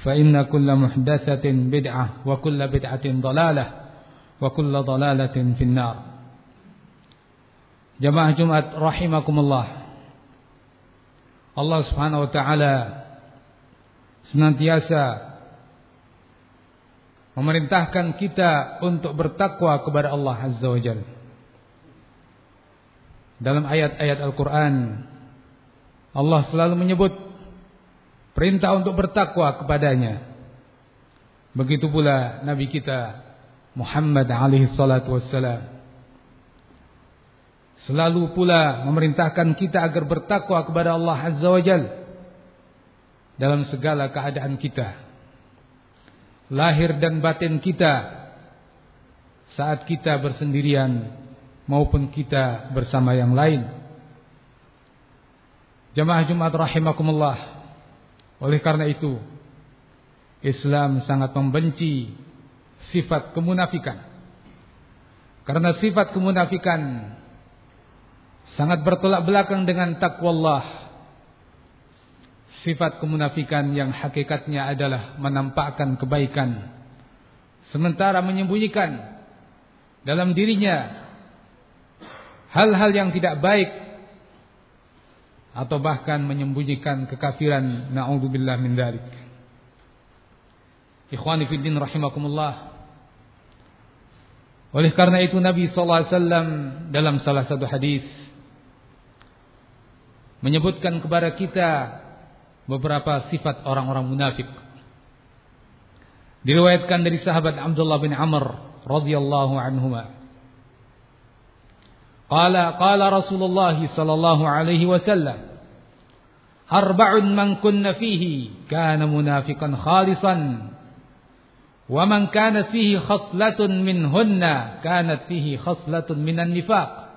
فإن كل محدثة بدعة وكل بدعة ضلالة وكل ضلالة في النار Jamaah Jumat rahimakumullah. Allah Subhanahu wa taala senantiasa memerintahkan kita untuk bertakwa kepada Allah Azza wa Jalla. Dalam ayat-ayat Al-Qur'an Allah selalu menyebut perintah untuk bertakwa kepadanya. Begitu pula Nabi kita Muhammad alaihi salatu wassalam selalu pula memerintahkan kita agar bertakwa kepada Allah Azza wa Jal dalam segala keadaan kita. Lahir dan batin kita saat kita bersendirian maupun kita bersama yang lain. Jamaah Jumat rahimakumullah. Oleh karena itu, Islam sangat membenci sifat kemunafikan. Karena sifat kemunafikan sangat bertolak belakang dengan takwa Allah. Sifat kemunafikan yang hakikatnya adalah menampakkan kebaikan sementara menyembunyikan dalam dirinya hal-hal yang tidak baik atau bahkan menyembunyikan kekafiran naudzubillah min dzalik. Ikhwani fi din rahimakumullah. Oleh karena itu Nabi sallallahu alaihi wasallam dalam salah satu hadis menyebutkan kepada kita beberapa sifat orang-orang munafik. Diriwayatkan dari sahabat Abdullah bin Amr radhiyallahu anhuma. قال قال رسول الله صلى الله عليه وسلم أربع من كن فيه كان منافقا خالصا ومن كانت فيه خصلة منهن كانت فيه خصلة من النفاق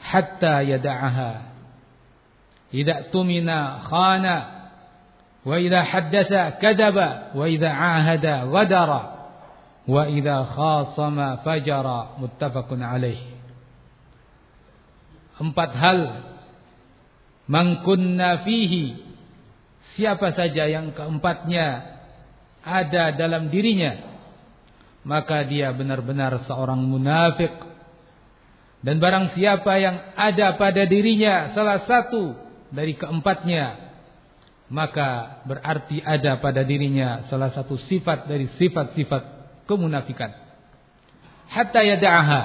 حتى يدعها. إذا اؤتمن خان وإذا حدث كذب وإذا عاهد غدر وإذا خاصم فجر متفق عليه. Empat hal. Mangkunna fihi. Siapa saja yang keempatnya ada dalam dirinya maka dia benar-benar seorang munafik dan barang siapa yang ada pada dirinya salah satu dari keempatnya maka berarti ada pada dirinya salah satu sifat dari sifat-sifat kemunafikan. Hatta yada'aha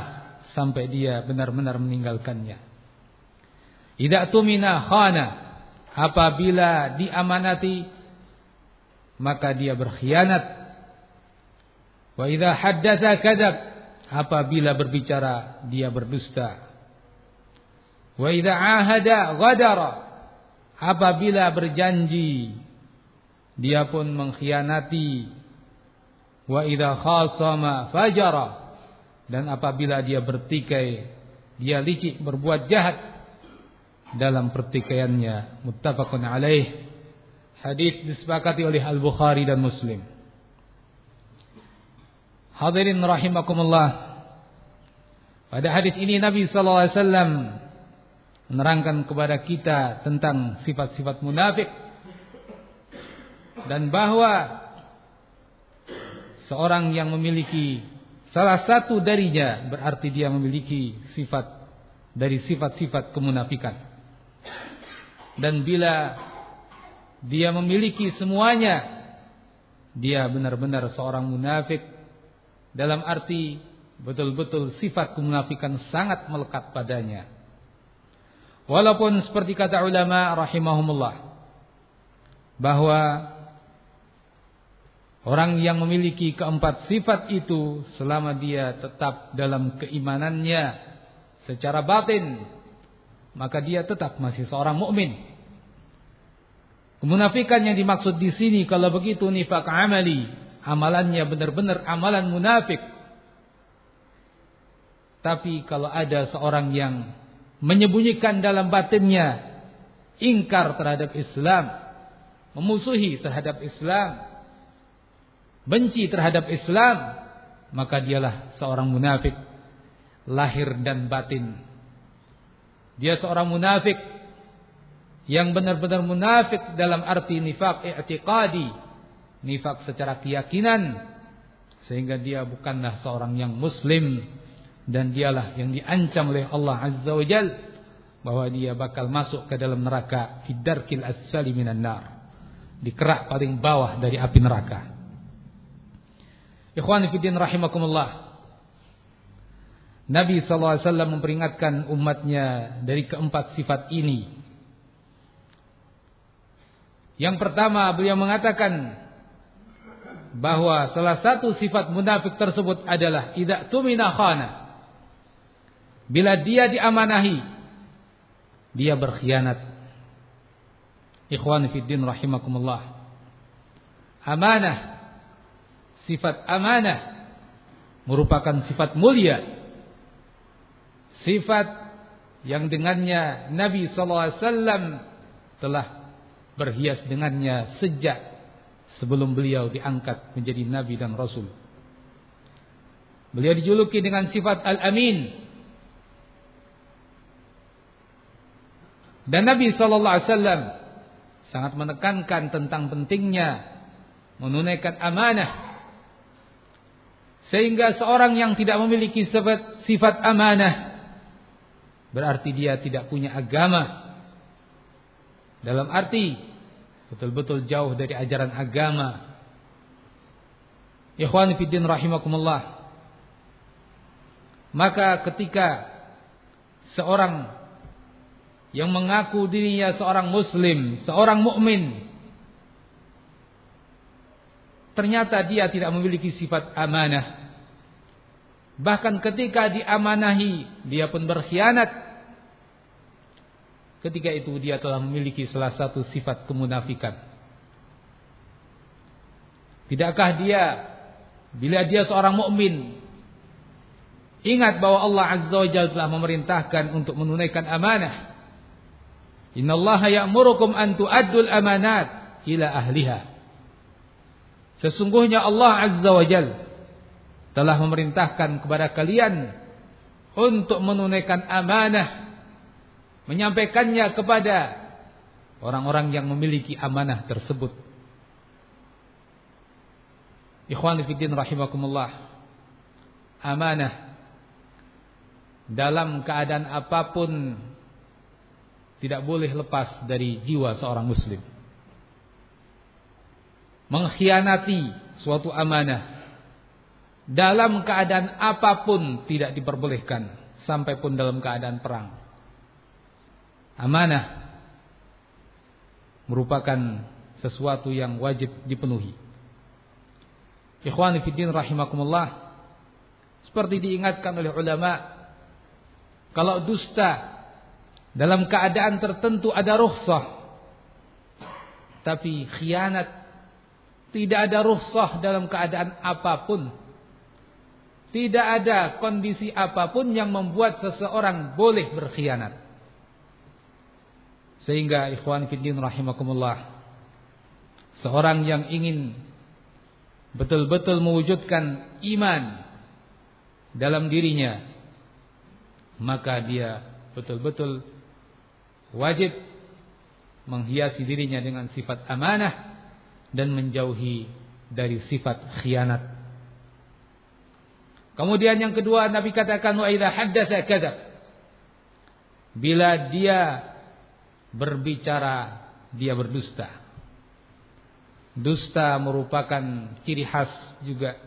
sampai dia benar-benar meninggalkannya idza tumina khana. Apabila diamanati maka dia berkhianat. Wa idza haddatsa apabila berbicara dia berdusta. Wa idza ahada ghadara. Apabila berjanji dia pun mengkhianati. Wa khasama fajara. Dan apabila dia bertikai dia licik berbuat jahat dalam pertikaiannya. Muttafaqun alaih. Hadis disepakati oleh Al-Bukhari dan Muslim. Hadirin rahimakumullah. Pada hadis ini Nabi sallallahu alaihi wasallam menerangkan kepada kita tentang sifat-sifat munafik dan bahwa seorang yang memiliki salah satu darinya berarti dia memiliki sifat dari sifat-sifat kemunafikan. Dan bila dia memiliki semuanya, dia benar-benar seorang munafik dalam arti betul-betul sifat kemunafikan sangat melekat padanya. Walaupun seperti kata ulama rahimahumullah bahwa Orang yang memiliki keempat sifat itu selama dia tetap dalam keimanannya secara batin, maka dia tetap masih seorang mukmin. Kemunafikan yang dimaksud di sini kalau begitu nifak amali, amalannya benar-benar amalan munafik. Tapi kalau ada seorang yang menyembunyikan dalam batinnya ingkar terhadap Islam, memusuhi terhadap Islam, benci terhadap Islam, maka dialah seorang munafik lahir dan batin. Dia seorang munafik yang benar-benar munafik dalam arti nifak i'tiqadi, nifak secara keyakinan sehingga dia bukanlah seorang yang muslim dan dialah yang diancam oleh Allah Azza wa Jal bahwa dia bakal masuk ke dalam neraka fidarkil asfali minan nar di kerak paling bawah dari api neraka Ikhwan fillah rahimakumullah. Nabi SAW memperingatkan umatnya dari keempat sifat ini. Yang pertama beliau mengatakan bahwa salah satu sifat munafik tersebut adalah tidak tumina khana. Bila dia diamanahi, dia berkhianat. Ikhwan fiddin rahimakumullah. Amanah sifat amanah merupakan sifat mulia. Sifat yang dengannya Nabi SAW telah berhias dengannya sejak sebelum beliau diangkat menjadi Nabi dan Rasul. Beliau dijuluki dengan sifat Al-Amin. Dan Nabi SAW sangat menekankan tentang pentingnya menunaikan amanah sehingga seorang yang tidak memiliki sifat, sifat amanah berarti dia tidak punya agama. Dalam arti betul-betul jauh dari ajaran agama. Ikhwan fiddin rahimakumullah. Maka ketika seorang yang mengaku dirinya seorang muslim, seorang mukmin, ternyata dia tidak memiliki sifat amanah, Bahkan ketika diamanahi, dia pun berkhianat. Ketika itu dia telah memiliki salah satu sifat kemunafikan. Tidakkah dia bila dia seorang mukmin ingat bahwa Allah Azza wa Jalla telah memerintahkan untuk menunaikan amanah. Innallaha ya'murukum an tu'addul amanat ila ahliha. Sesungguhnya Allah Azza wa Jalla telah memerintahkan kepada kalian untuk menunaikan amanah menyampaikannya kepada orang-orang yang memiliki amanah tersebut. Ikhwan fillah rahimakumullah. Amanah dalam keadaan apa pun tidak boleh lepas dari jiwa seorang muslim. Mengkhianati suatu amanah dalam keadaan apa pun tidak diperbolehkan sampai pun dalam keadaan perang. Amanah merupakan sesuatu yang wajib dipenuhi. Ikhwani fiddin rahimakumullah. Seperti diingatkan oleh ulama, kalau dusta dalam keadaan tertentu ada rukhsah. Tapi khianat tidak ada rukhsah dalam keadaan apa pun tidak ada kondisi apa pun yang membuat seseorang boleh berkhianat. Sehingga ikhwan fiddin rahimakumullah. Seorang yang ingin betul-betul mewujudkan iman dalam dirinya. maka dia betul-betul wajib menghiasi dirinya dengan sifat amanah dan menjauhi dari sifat khianat. Kemudian yang kedua Nabi katakan wa idza haddatsa kadzab. Bila dia berbicara dia berdusta. Dusta merupakan ciri khas juga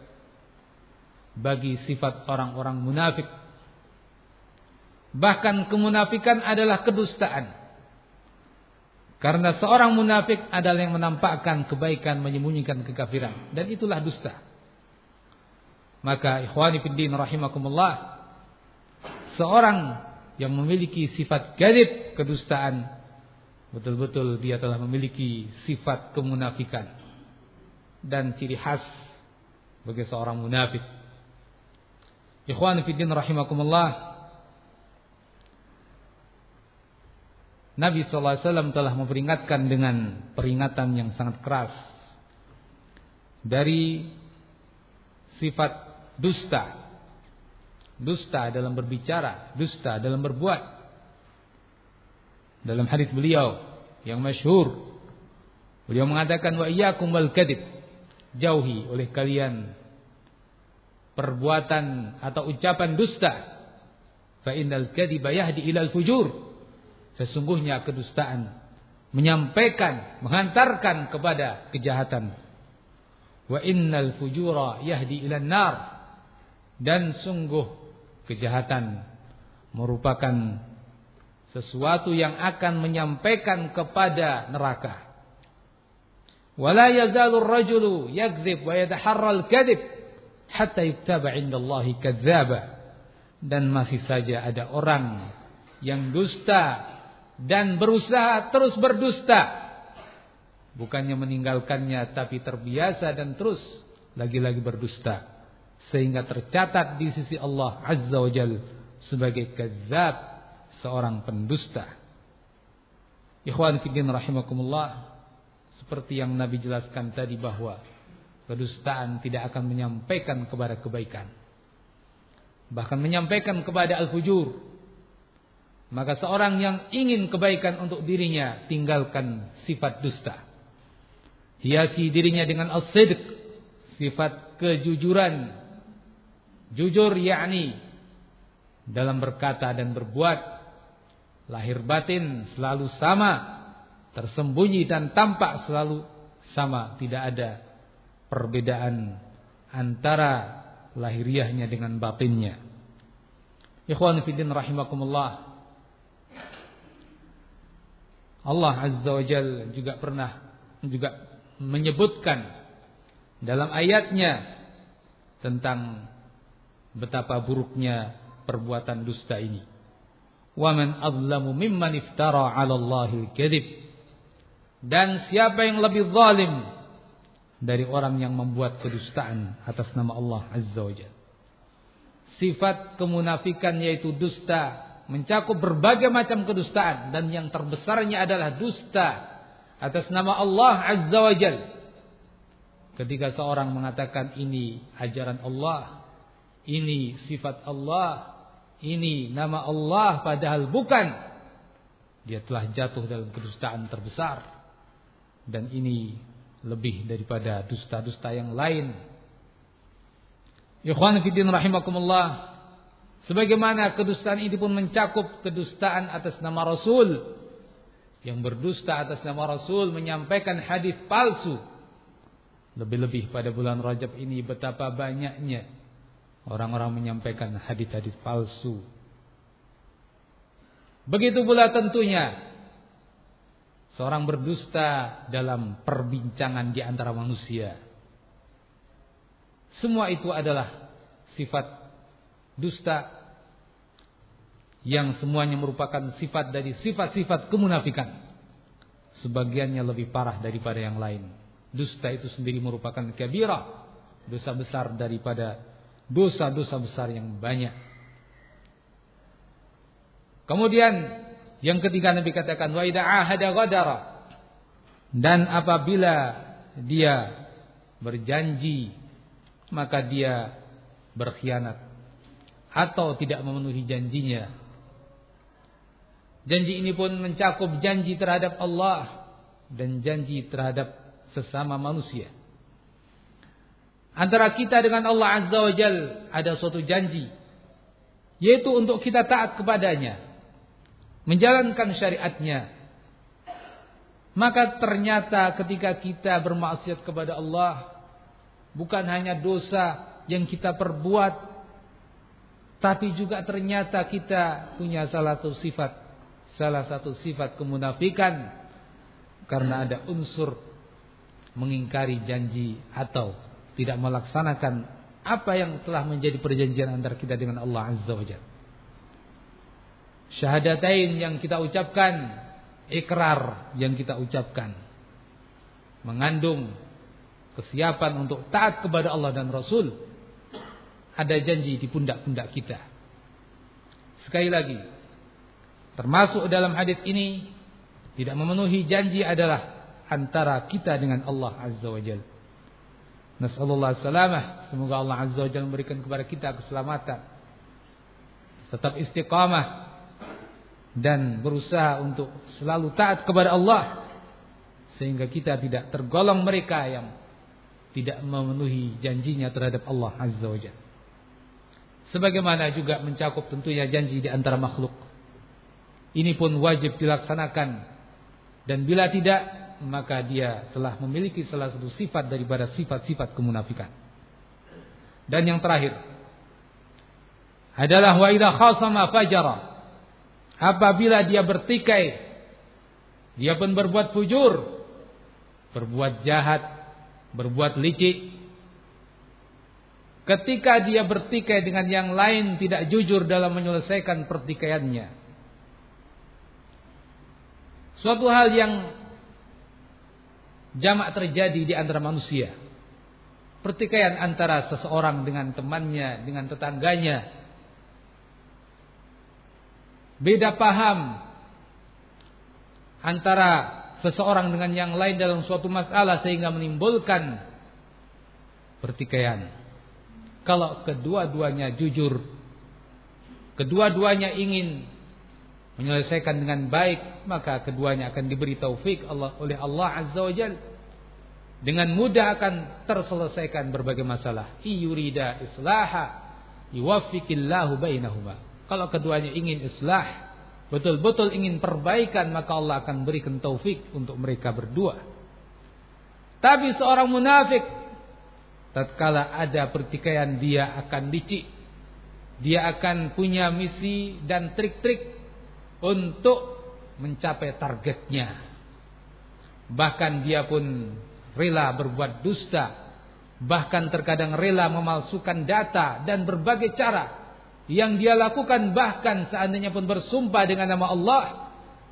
bagi sifat orang-orang munafik. Bahkan kemunafikan adalah kedustaan. Karena seorang munafik adalah yang menampakkan kebaikan, menyembunyikan kekafiran. Dan itulah dusta. Maka ikhwani fiddin rahimakumullah. Seorang yang memiliki sifat gadib, kedustaan. Betul-betul dia telah memiliki sifat kemunafikan. Dan ciri khas bagi seorang munafik. Ikhwan fiddin rahimakumullah. Nabi SAW telah memperingatkan dengan peringatan yang sangat keras dari sifat dusta. Dusta dalam berbicara, dusta dalam berbuat. Dalam hadis beliau yang masyhur, beliau mengatakan wa iyyakum wal kadib. Jauhi oleh kalian perbuatan atau ucapan dusta. Fa innal kadhiba yahdi ilal fujur. Sesungguhnya kedustaan menyampaikan, menghantarkan kepada kejahatan. Wa innal fujura yahdi ilan nar. Dan sungguh kejahatan merupakan sesuatu yang akan menyampaikan kepada neraka. Wala yazalu rajulu yakdzib wa yataharra al-kadhib hatta yuktaba 'inda Allah kadzdzaba. Dan masih saja ada orang yang dusta dan berusaha terus berdusta. Bukannya meninggalkannya tapi terbiasa dan terus lagi-lagi berdusta. Sehingga tercatat di sisi Allah Azza wa Jal sebagai kezab seorang pendusta. Ikhwan fiddin rahimakumullah. Seperti yang Nabi jelaskan tadi bahwa kedustaan tidak akan menyampaikan kepada kebaikan. Bahkan menyampaikan kepada al-fujur, maka seorang yang ingin kebaikan untuk dirinya tinggalkan sifat dusta. Hiasi dirinya dengan as-sidq, sifat kejujuran. Jujur yakni dalam berkata dan berbuat lahir batin selalu sama, tersembunyi dan tampak selalu sama, tidak ada perbedaan antara lahiriahnya dengan batinnya. Ikhwan fillah rahimakumullah. Allah Azza wa Jal juga pernah juga menyebutkan dalam ayatnya tentang betapa buruknya perbuatan dusta ini. Wa man adlamu mimman iftara 'ala Allahil kadzib. Dan siapa yang lebih zalim dari orang yang membuat kedustaan atas nama Allah Azza wa Jalla. Sifat kemunafikan yaitu dusta mencakup berbagai macam kedustaan dan yang terbesarnya adalah dusta atas nama Allah Azza wa Jal. Ketika seorang mengatakan ini ajaran Allah, ini sifat Allah, ini nama Allah padahal bukan, dia telah jatuh dalam kedustaan terbesar. Dan ini lebih daripada dusta-dusta yang lain. Ikhwan fillah rahimakumullah, Sebagaimana kedustaan ini pun mencakup kedustaan atas nama Rasul. Yang berdusta atas nama Rasul menyampaikan hadis palsu. Lebih-lebih pada bulan Rajab ini betapa banyaknya orang-orang menyampaikan hadis-hadis palsu. Begitu pula tentunya seorang berdusta dalam perbincangan di antara manusia. Semua itu adalah sifat dusta yang semuanya merupakan sifat dari sifat-sifat kemunafikan. Sebagiannya lebih parah daripada yang lain. Dusta itu sendiri merupakan kabirah, dosa besar daripada dosa-dosa besar yang banyak. Kemudian yang ketiga Nabi katakan wa ahada. Dan apabila dia berjanji maka dia berkhianat atau tidak memenuhi janjinya Janji ini pun mencakup janji terhadap Allah dan janji terhadap sesama manusia. Antara kita dengan Allah Azza wa Jal ada suatu janji. Yaitu untuk kita taat kepadanya. Menjalankan syariatnya. Maka ternyata ketika kita bermaksiat kepada Allah. Bukan hanya dosa yang kita perbuat. Tapi juga ternyata kita punya salah satu sifat salah satu sifat kemunafikan karena ada unsur mengingkari janji atau tidak melaksanakan apa yang telah menjadi perjanjian antara kita dengan Allah Azza wa. Syahadatain yang kita ucapkan, ikrar yang kita ucapkan mengandung kesiapan untuk taat kepada Allah dan Rasul. Ada janji di pundak-pundak kita. Sekali lagi, Termasuk dalam hadis ini tidak memenuhi janji adalah antara kita dengan Allah Azza wa Jalla. Nasallallahu salamah. Semoga Allah Azza wa Jalla memberikan kepada kita keselamatan. Tetap istiqamah dan berusaha untuk selalu taat kepada Allah sehingga kita tidak tergolong mereka yang tidak memenuhi janjinya terhadap Allah Azza wa Jalla. Sebagaimana juga mencakup tentunya janji di antara makhluk. Ini pun wajib dilaksanakan. Dan bila tidak, maka dia telah memiliki salah satu sifat daripada sifat-sifat kemunafikan. Dan yang terakhir adalah wa idza khasama fajara. Apabila dia bertikai, dia pun berbuat fujur, berbuat jahat, berbuat licik. Ketika dia bertikai dengan yang lain tidak jujur dalam menyelesaikan pertikaiannya, Suatu hal yang jamak terjadi di antara manusia. Pertikaian antara seseorang dengan temannya, dengan tetangganya. Beda paham antara seseorang dengan yang lain dalam suatu masalah sehingga menimbulkan pertikaian. Kalau kedua-duanya jujur, kedua-duanya ingin menyelesaikan dengan baik maka keduanya akan diberi taufik Allah oleh Allah Azza wa Jal. Dengan mudah akan terselesaikan berbagai masalah. Iyurida islaha yuwaffiqillahu bainahuma. Kalau keduanya ingin islah betul-betul ingin perbaikan maka Allah akan berikan taufik untuk mereka berdua. Tapi seorang munafik tatkala ada pertikaian dia akan licik. Dia akan punya misi dan trik-trik untuk mencapai targetnya. Bahkan dia pun rela berbuat dusta, bahkan terkadang rela memalsukan data dan berbagai cara yang dia lakukan bahkan seandainya pun bersumpah dengan nama Allah,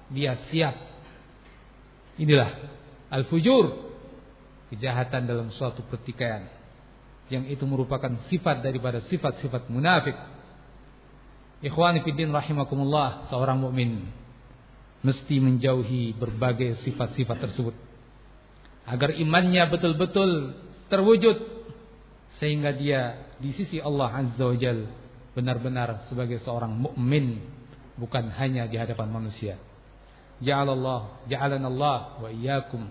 dia siap. Inilah al-fujur, kejahatan dalam suatu pertikaian yang itu merupakan sifat daripada sifat-sifat munafik Ikhwani fiddin rahimakumullah, seorang mukmin mesti menjauhi berbagai sifat-sifat tersebut agar imannya betul-betul terwujud sehingga dia di sisi Allah Azza wa Jal benar-benar sebagai seorang mukmin bukan hanya di hadapan manusia. Ja'alallah ja'alana Allah wa iyyakum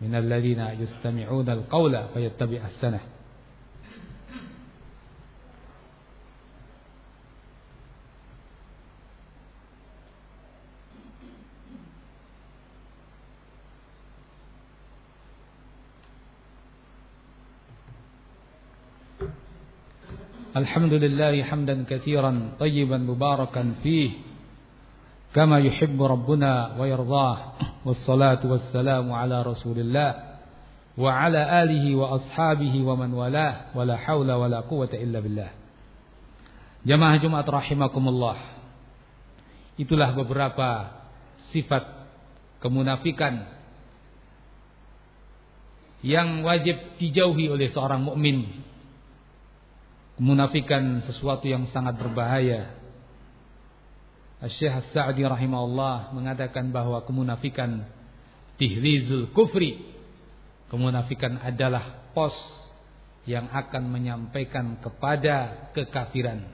minal ladzina yastami'una al-qawla fayattabi'u ahsanah. الحمد لله حمدا كثيرا طيبا مباركا فيه كما يحب ربنا ويرضاه والصلاة والسلام على رسول الله وعلى آله وأصحابه ومن والاه ولا حول ولا قوة إلا بالله Jamaah Jumat rahimakumullah Itulah beberapa sifat kemunafikan yang wajib dijauhi oleh seorang mukmin Kemunafikan sesuatu yang sangat berbahaya. Syekh Sa'di rahimahullah mengatakan bahwa kemunafikan tihrizul kufri. Kemunafikan adalah pos yang akan menyampaikan kepada kekafiran.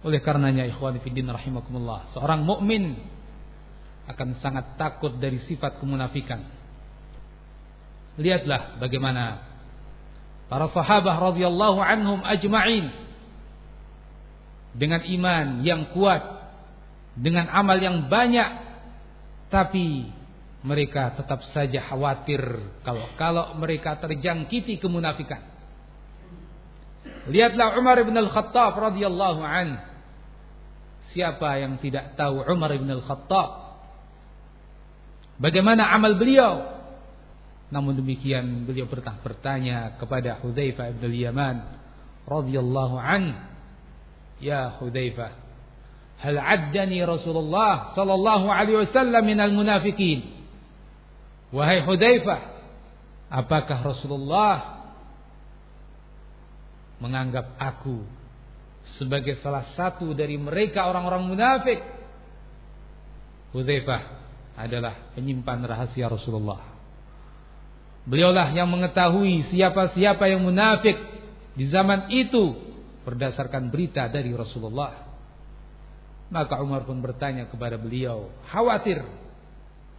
Oleh karenanya ikhwan fillah rahimakumullah, seorang mukmin akan sangat takut dari sifat kemunafikan. Lihatlah bagaimana para sahabat radhiyallahu anhum ajma'in dengan iman yang kuat, dengan amal yang banyak, tapi mereka tetap saja khawatir kalau kalau mereka terjangkiti kemunafikan. Lihatlah Umar bin Al-Khattab radhiyallahu an. Siapa yang tidak tahu Umar bin Al-Khattab? Bagaimana amal beliau? Namun demikian beliau pernah bertanya kepada Hudzaifah bin Al-Yaman radhiyallahu an, "Ya Hudzaifah, hal 'addani Rasulullah sallallahu alaihi wasallam minal munafiqin?" Wahai Hudzaifah, apakah Rasulullah menganggap aku sebagai salah satu dari mereka orang-orang munafik. Hudzaifah adalah penyimpan rahasia Rasulullah. Beliaulah yang mengetahui siapa-siapa yang munafik di zaman itu berdasarkan berita dari Rasulullah. Maka Umar pun bertanya kepada beliau, khawatir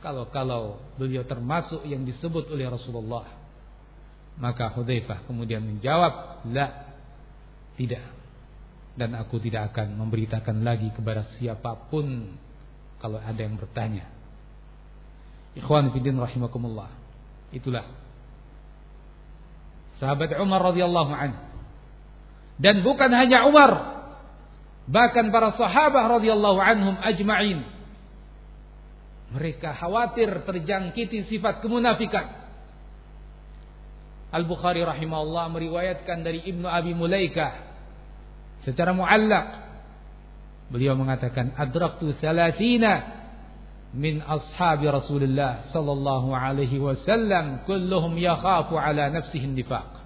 kalau-kalau beliau termasuk yang disebut oleh Rasulullah. Maka Hudzaifah kemudian menjawab, "La, tidak. Dan aku tidak akan memberitakan lagi kepada siapa pun kalau ada yang bertanya. Ikhwan fiddin rahimakumullah. Itulah sahabat Umar radhiyallahu an. Dan bukan hanya Umar, bahkan para sahabat radhiyallahu anhum ajma'in. Mereka khawatir terjangkiti sifat kemunafikan. Al-Bukhari rahimahullah meriwayatkan dari Ibnu Abi Mulaikah secara muallaq beliau mengatakan adraktu salasina min ashabi Rasulullah sallallahu alaihi wasallam kulluhum yakhafu ala nafsihi nifaq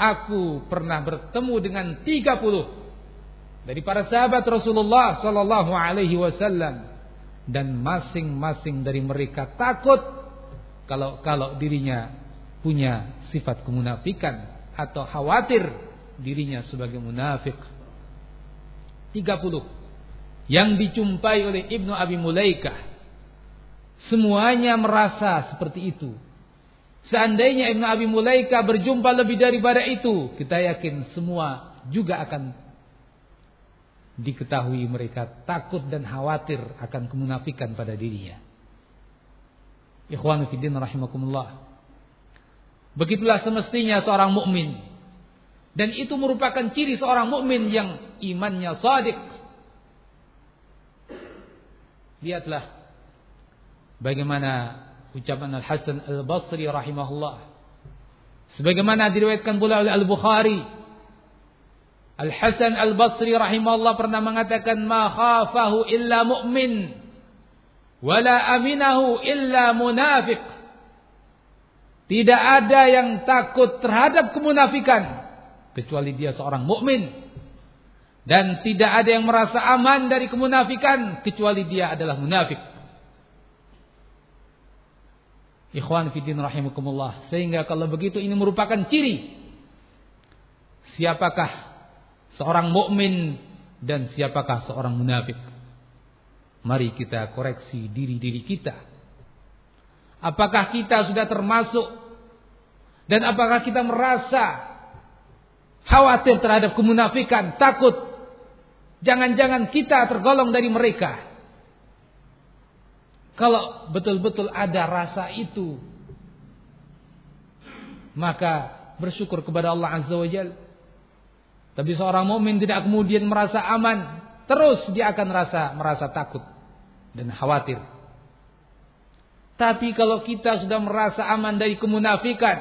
Aku pernah bertemu dengan 30 dari para sahabat Rasulullah sallallahu alaihi wasallam dan masing-masing dari mereka takut kalau kalau dirinya punya sifat kemunafikan atau khawatir dirinya sebagai munafik. 30 yang dijumpai oleh Ibnu Abi Mulaikah semuanya merasa seperti itu. Seandainya Ibnu Abi Mulaikah berjumpa lebih daripada itu, kita yakin semua juga akan diketahui mereka takut dan khawatir akan kemunafikan pada dirinya. Ikhwanu fiddin rahimakumullah. Begitulah semestinya seorang mukmin dan itu merupakan ciri seorang mukmin yang imannya sadik. Lihatlah bagaimana ucapan Al Hasan Al Basri rahimahullah. Sebagaimana diriwayatkan pula oleh Al Bukhari. Al Hasan Al Basri rahimahullah pernah mengatakan ma khafahu illa mu'min wala aminahu illa munafiq. Tidak ada yang takut terhadap kemunafikan kecuali dia seorang mukmin dan tidak ada yang merasa aman dari kemunafikan kecuali dia adalah munafik. Ikhwan fiddin rahimakumullah. Sehingga kalau begitu ini merupakan ciri siapakah seorang mukmin dan siapakah seorang munafik. Mari kita koreksi diri-diri kita. Apakah kita sudah termasuk dan apakah kita merasa khawatir terhadap kemunafikan, takut jangan-jangan kita tergolong dari mereka. Kalau betul-betul ada rasa itu, maka bersyukur kepada Allah Azza wa Jal. Tapi seorang mukmin tidak kemudian merasa aman, terus dia akan merasa merasa takut dan khawatir. Tapi kalau kita sudah merasa aman dari kemunafikan,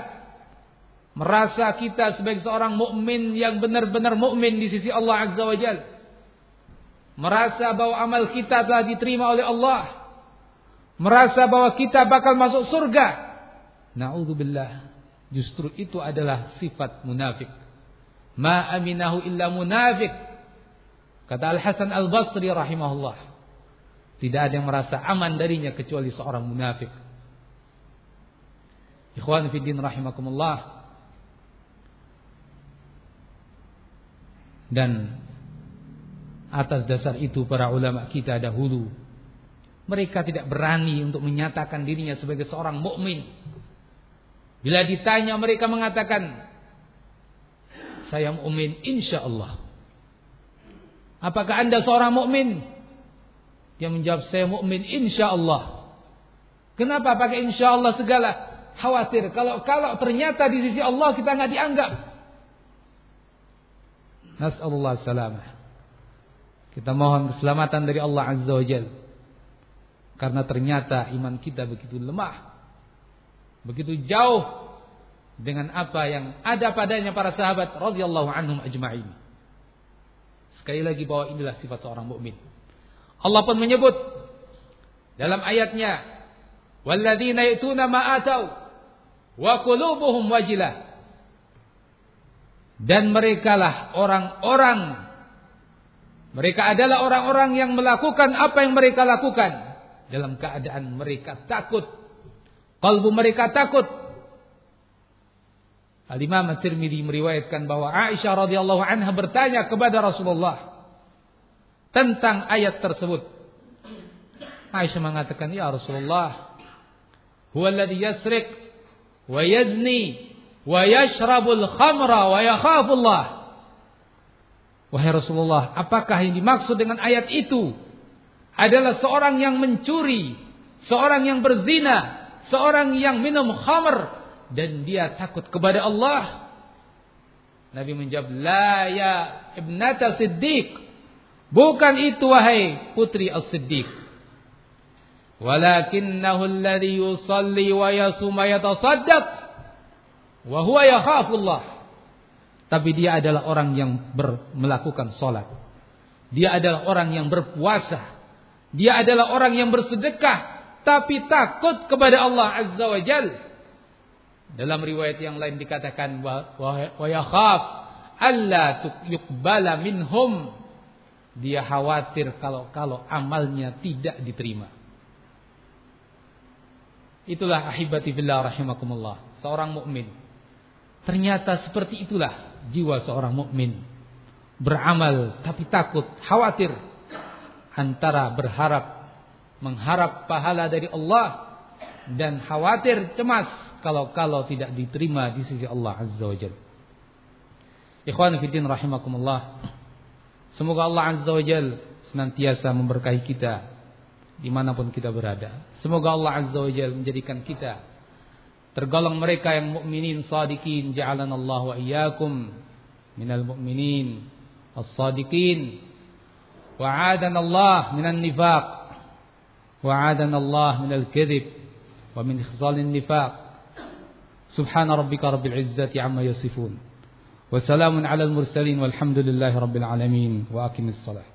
merasa kita sebagai seorang mukmin yang benar-benar mukmin di sisi Allah Azza wa Jal. Merasa bahwa amal kita telah diterima oleh Allah. Merasa bahwa kita bakal masuk surga. Nauzubillah. Justru itu adalah sifat munafik. Ma aminahu illa munafik. Kata Al-Hasan Al-Basri rahimahullah. Tidak ada yang merasa aman darinya kecuali seorang munafik. Ikhwan fiddin rahimakumullah. Dan atas dasar itu para ulama kita dahulu Mereka tidak berani untuk menyatakan dirinya sebagai seorang mukmin. Bila ditanya mereka mengatakan, saya mukmin insya Allah. Apakah anda seorang mukmin? Dia menjawab saya mukmin insya Allah. Kenapa pakai insya Allah segala? Khawatir kalau kalau ternyata di sisi Allah kita nggak dianggap. Nasallallahu salamah. Kita mohon keselamatan dari Allah Azza wa Jalla. Karena ternyata iman kita begitu lemah. Begitu jauh dengan apa yang ada padanya para sahabat radhiyallahu anhum ajma'in. Sekali lagi bahwa inilah sifat seorang mukmin. Allah pun menyebut dalam ayatnya, "Walladzina ya'tuna ma atau wa qulubuhum wajilah." Dan merekalah orang-orang mereka adalah orang-orang yang melakukan apa yang mereka lakukan dalam keadaan mereka takut. Kalbu mereka takut. Al-Imam At-Tirmidzi meriwayatkan bahwa Aisyah radhiyallahu anha bertanya kepada Rasulullah tentang ayat tersebut. Aisyah mengatakan, "Ya Rasulullah, huwa alladhi yasriq wa yazni wa yashrabul khamra wa yakhafullah." Wahai Rasulullah, apakah yang dimaksud dengan ayat itu? adalah seorang yang mencuri, seorang yang berzina, seorang yang minum khamr dan dia takut kepada Allah. Nabi menjawab, "La ya ibnata Siddiq." Bukan itu wahai putri As-Siddiq. Walakinnahu alladhi yusalli wa yasum wa yatasaddaq wa huwa. Tapi dia adalah orang yang ber, melakukan salat. Dia adalah orang yang berpuasa dia adalah orang yang bersedekah tapi takut kepada Allah Azza wa Jal. Dalam riwayat yang lain dikatakan wa yakhaf alla yuqbala minhum. Dia khawatir kalau-kalau amalnya tidak diterima. Itulah ahibati fillah rahimakumullah, seorang mukmin. Ternyata seperti itulah jiwa seorang mukmin. Beramal tapi takut, khawatir antara berharap mengharap pahala dari Allah dan khawatir cemas kalau-kalau tidak diterima di sisi Allah Azza wa Jalla. Ikhwan fillah rahimakumullah. Semoga Allah Azza wa senantiasa memberkahi kita di mana pun kita berada. Semoga Allah Azza wa menjadikan kita tergolong mereka yang mukminin sadiqin ja'alana Allah wa iyyakum minal mu'minin as-sadiqin وعادنا الله من النفاق وعادنا الله من الكذب ومن خصال النفاق سبحان ربك رب العزة عما يصفون وسلام على المرسلين والحمد لله رب العالمين وأقم الصلاة